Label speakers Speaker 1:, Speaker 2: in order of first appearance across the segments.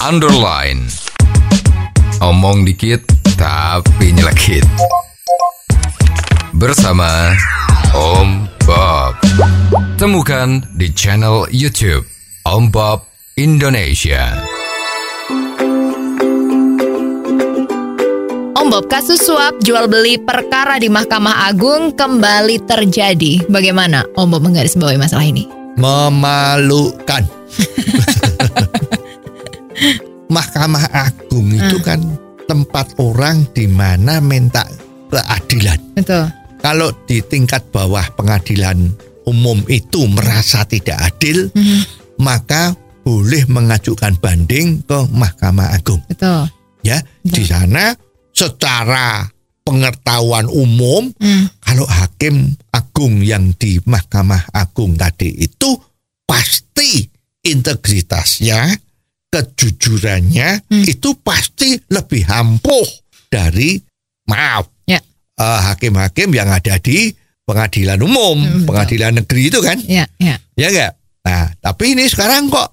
Speaker 1: underline. Omong dikit tapi nyelekit. Bersama Om Bob. Temukan di channel YouTube Om Bob Indonesia.
Speaker 2: Om Bob, kasus suap jual beli perkara di Mahkamah Agung kembali terjadi. Bagaimana Om Bob menggarisbawahi masalah ini?
Speaker 3: memalukan. Mahkamah Agung itu
Speaker 2: Hmm.
Speaker 3: kan tempat orang di mana minta keadilan.
Speaker 2: Betul.
Speaker 3: Kalau di tingkat bawah pengadilan umum itu merasa tidak adil,
Speaker 2: Mhm.
Speaker 3: maka boleh mengajukan banding ke Mahkamah Agung.
Speaker 2: Betul.
Speaker 3: Ya, di sana secara pengetahuan umum
Speaker 2: Hmm.
Speaker 3: kalau hakim agung yang di Mahkamah Agung tadi itu pasti integritasnya, kejujurannya
Speaker 2: Hmm.
Speaker 3: itu pasti lebih ampuh dari maaf
Speaker 2: Ya.
Speaker 3: eh, hakim-hakim yang ada di pengadilan umum,
Speaker 2: Hmm, betul.
Speaker 3: pengadilan negeri itu kan,
Speaker 2: Ya, ya.
Speaker 3: ya enggak? Nah, tapi ini sekarang kok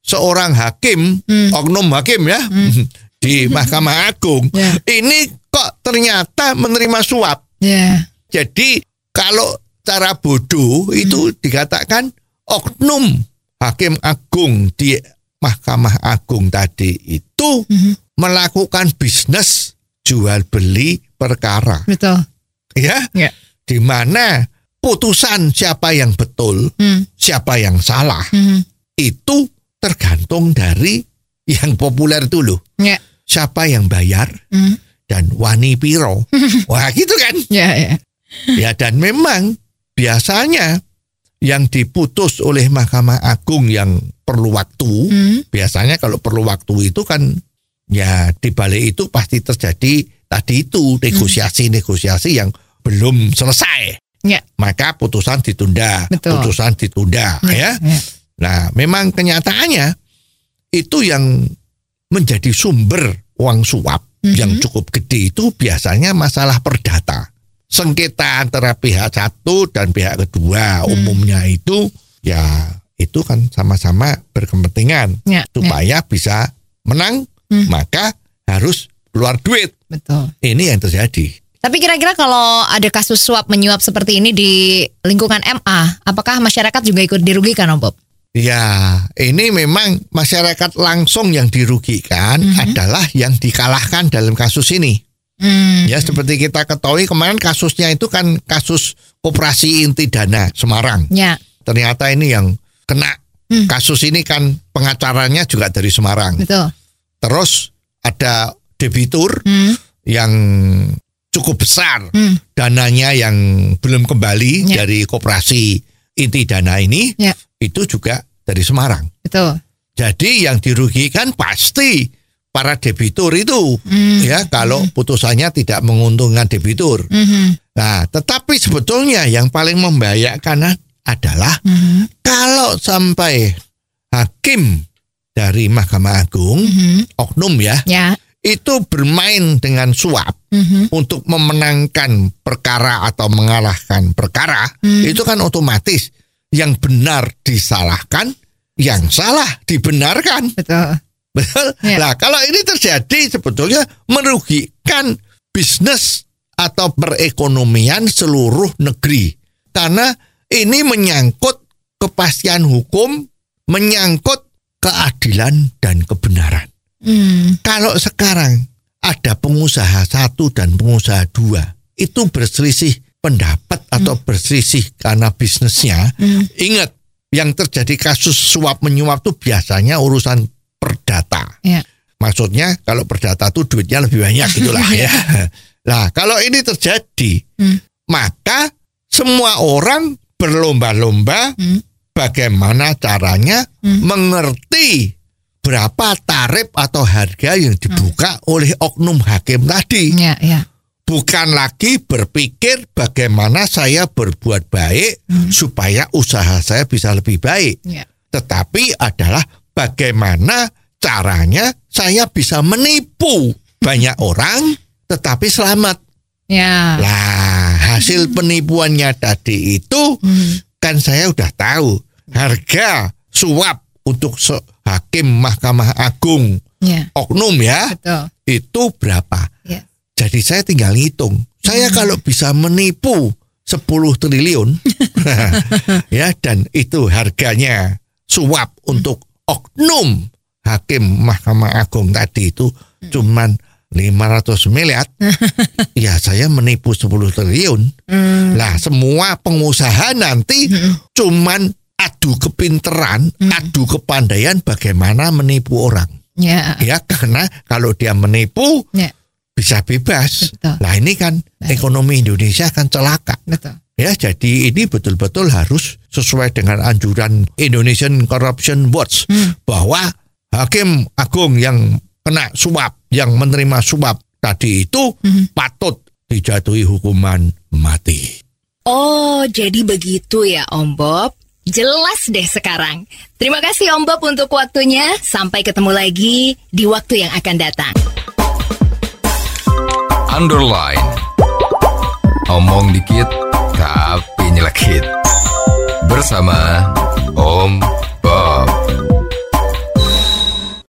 Speaker 3: seorang hakim,
Speaker 2: Hmm.
Speaker 3: oknum hakim ya di Mahkamah Agung,
Speaker 2: Ya.
Speaker 3: ini kok ternyata menerima suap.
Speaker 2: Ya.
Speaker 3: Jadi kalau cara bodoh itu dikatakan oknum hakim agung di Mahkamah Agung tadi itu
Speaker 2: Mhm.
Speaker 3: melakukan bisnis jual beli perkara
Speaker 2: Betul.
Speaker 3: ya
Speaker 2: Ya.
Speaker 3: di mana putusan siapa yang betul
Speaker 2: Hmm.
Speaker 3: siapa yang salah
Speaker 2: Mhm.
Speaker 3: itu tergantung dari yang populer dulu
Speaker 2: Ya.
Speaker 3: siapa yang bayar
Speaker 2: Hmm.
Speaker 3: dan wani piro wah gitu kan
Speaker 2: Ya, ya.
Speaker 3: Ya dan memang biasanya yang diputus oleh Mahkamah Agung yang perlu waktu,
Speaker 2: Hmm.
Speaker 3: biasanya kalau perlu waktu itu kan ya di balik itu pasti terjadi tadi itu negosiasi-negosiasi yang belum selesai.
Speaker 2: Ya.
Speaker 3: Maka putusan ditunda,
Speaker 2: Betul.
Speaker 3: putusan ditunda ya.
Speaker 2: Ya.
Speaker 3: Nah, memang kenyataannya itu yang menjadi sumber uang suap
Speaker 2: Mhm.
Speaker 3: yang cukup gede itu biasanya masalah perdata. Sengketa antara pihak satu dan pihak kedua
Speaker 2: Hmm.
Speaker 3: umumnya itu ya itu kan sama-sama berkepentingan
Speaker 2: Ya. ya.
Speaker 3: supaya bisa menang
Speaker 2: Hmm.
Speaker 3: maka harus keluar duit.
Speaker 2: Betul.
Speaker 3: Ini yang terjadi.
Speaker 2: Tapi kira-kira kalau ada kasus suap menyuap seperti ini di lingkungan MA, apakah masyarakat juga ikut dirugikan, Om Bob?
Speaker 3: Ya, ini memang masyarakat langsung yang dirugikan
Speaker 2: Mhm.
Speaker 3: adalah yang dikalahkan dalam kasus ini.
Speaker 2: Hmm.
Speaker 3: Ya seperti kita ketahui kemarin kasusnya itu kan kasus operasi inti dana Semarang.
Speaker 2: Ya.
Speaker 3: Ternyata ini yang kena
Speaker 2: Hmm.
Speaker 3: kasus ini kan pengacaranya juga dari Semarang.
Speaker 2: Betul.
Speaker 3: Terus ada debitur
Speaker 2: Hmm.
Speaker 3: yang cukup besar
Speaker 2: Hmm.
Speaker 3: dananya yang belum kembali
Speaker 2: Ya.
Speaker 3: dari koperasi inti dana ini
Speaker 2: Ya.
Speaker 3: itu juga dari Semarang.
Speaker 2: Betul.
Speaker 3: Jadi yang dirugikan pasti para debitur itu
Speaker 2: Hmm.
Speaker 3: ya kalau putusannya tidak menguntungkan debitur.
Speaker 2: Mhm.
Speaker 3: Nah, tetapi sebetulnya yang paling membahayakan adalah
Speaker 2: Mhm.
Speaker 3: kalau sampai hakim dari Mahkamah Agung,
Speaker 2: Mhm.
Speaker 3: oknum ya,
Speaker 2: Ya.
Speaker 3: itu bermain dengan suap
Speaker 2: Mhm.
Speaker 3: untuk memenangkan perkara atau mengalahkan perkara,
Speaker 2: Hmm.
Speaker 3: itu kan otomatis yang benar disalahkan, yang salah dibenarkan.
Speaker 2: Betul.
Speaker 3: Betul.
Speaker 2: Ya.
Speaker 3: Nah, kalau ini terjadi sebetulnya merugikan bisnis atau perekonomian seluruh negeri. Karena ini menyangkut kepastian hukum, menyangkut keadilan dan kebenaran.
Speaker 2: Hmm.
Speaker 3: Kalau sekarang ada pengusaha satu dan pengusaha dua, itu berselisih pendapat atau berselisih karena bisnisnya,
Speaker 2: Hmm.
Speaker 3: ingat yang terjadi kasus suap menyuap itu biasanya urusan perdata.
Speaker 2: Ya.
Speaker 3: Maksudnya kalau perdata itu duitnya lebih banyak gitulah ya. Nah, kalau ini terjadi,
Speaker 2: Hmm.
Speaker 3: maka semua orang berlomba-lomba
Speaker 2: Hmm.
Speaker 3: bagaimana caranya
Speaker 2: Hmm.
Speaker 3: mengerti berapa tarif atau harga yang dibuka oleh oknum hakim tadi.
Speaker 2: Ya, ya.
Speaker 3: Bukan lagi berpikir bagaimana saya berbuat baik
Speaker 2: Hmm.
Speaker 3: supaya usaha saya bisa lebih baik
Speaker 2: Ya.
Speaker 3: tetapi adalah bagaimana caranya saya bisa menipu banyak orang tetapi selamat.
Speaker 2: Ya.
Speaker 3: Lah, hasil penipuannya tadi itu
Speaker 2: Hmm.
Speaker 3: kan saya udah tahu harga suap untuk se- hakim Mahkamah Agung
Speaker 2: Ya,
Speaker 3: oknum ya
Speaker 2: betul.
Speaker 3: itu berapa?
Speaker 2: Ya.
Speaker 3: Jadi saya tinggal ngitung. Saya kalau bisa menipu 10 triliun ya dan itu harganya suap untuk oknum hakim Mahkamah Agung tadi itu cuman 500 miliar. ya saya menipu 10 triliun.
Speaker 2: Hmm,
Speaker 3: Lah semua pengusaha nanti cuman adu kepinteran, adu kepandaian bagaimana menipu orang.
Speaker 2: ya,
Speaker 3: Ya karena kalau dia menipu
Speaker 2: ya,
Speaker 3: bisa bebas.
Speaker 2: Betul.
Speaker 3: Nah ini kan
Speaker 2: Baik.
Speaker 3: ekonomi Indonesia akan celaka.
Speaker 2: betul.
Speaker 3: Ya jadi ini betul-betul harus sesuai dengan anjuran Indonesian Corruption Watch
Speaker 2: Hmm.
Speaker 3: bahwa hakim agung yang kena suap, yang menerima suap tadi itu
Speaker 2: Mhm.
Speaker 3: patut dijatuhi hukuman mati.
Speaker 4: Oh, jadi begitu ya Om Bob. Jelas deh sekarang. Terima kasih Om Bob untuk waktunya. Sampai ketemu lagi di waktu yang akan datang.
Speaker 1: Underline. Omong dikit tapi nyelekit. Bersama Om Bob.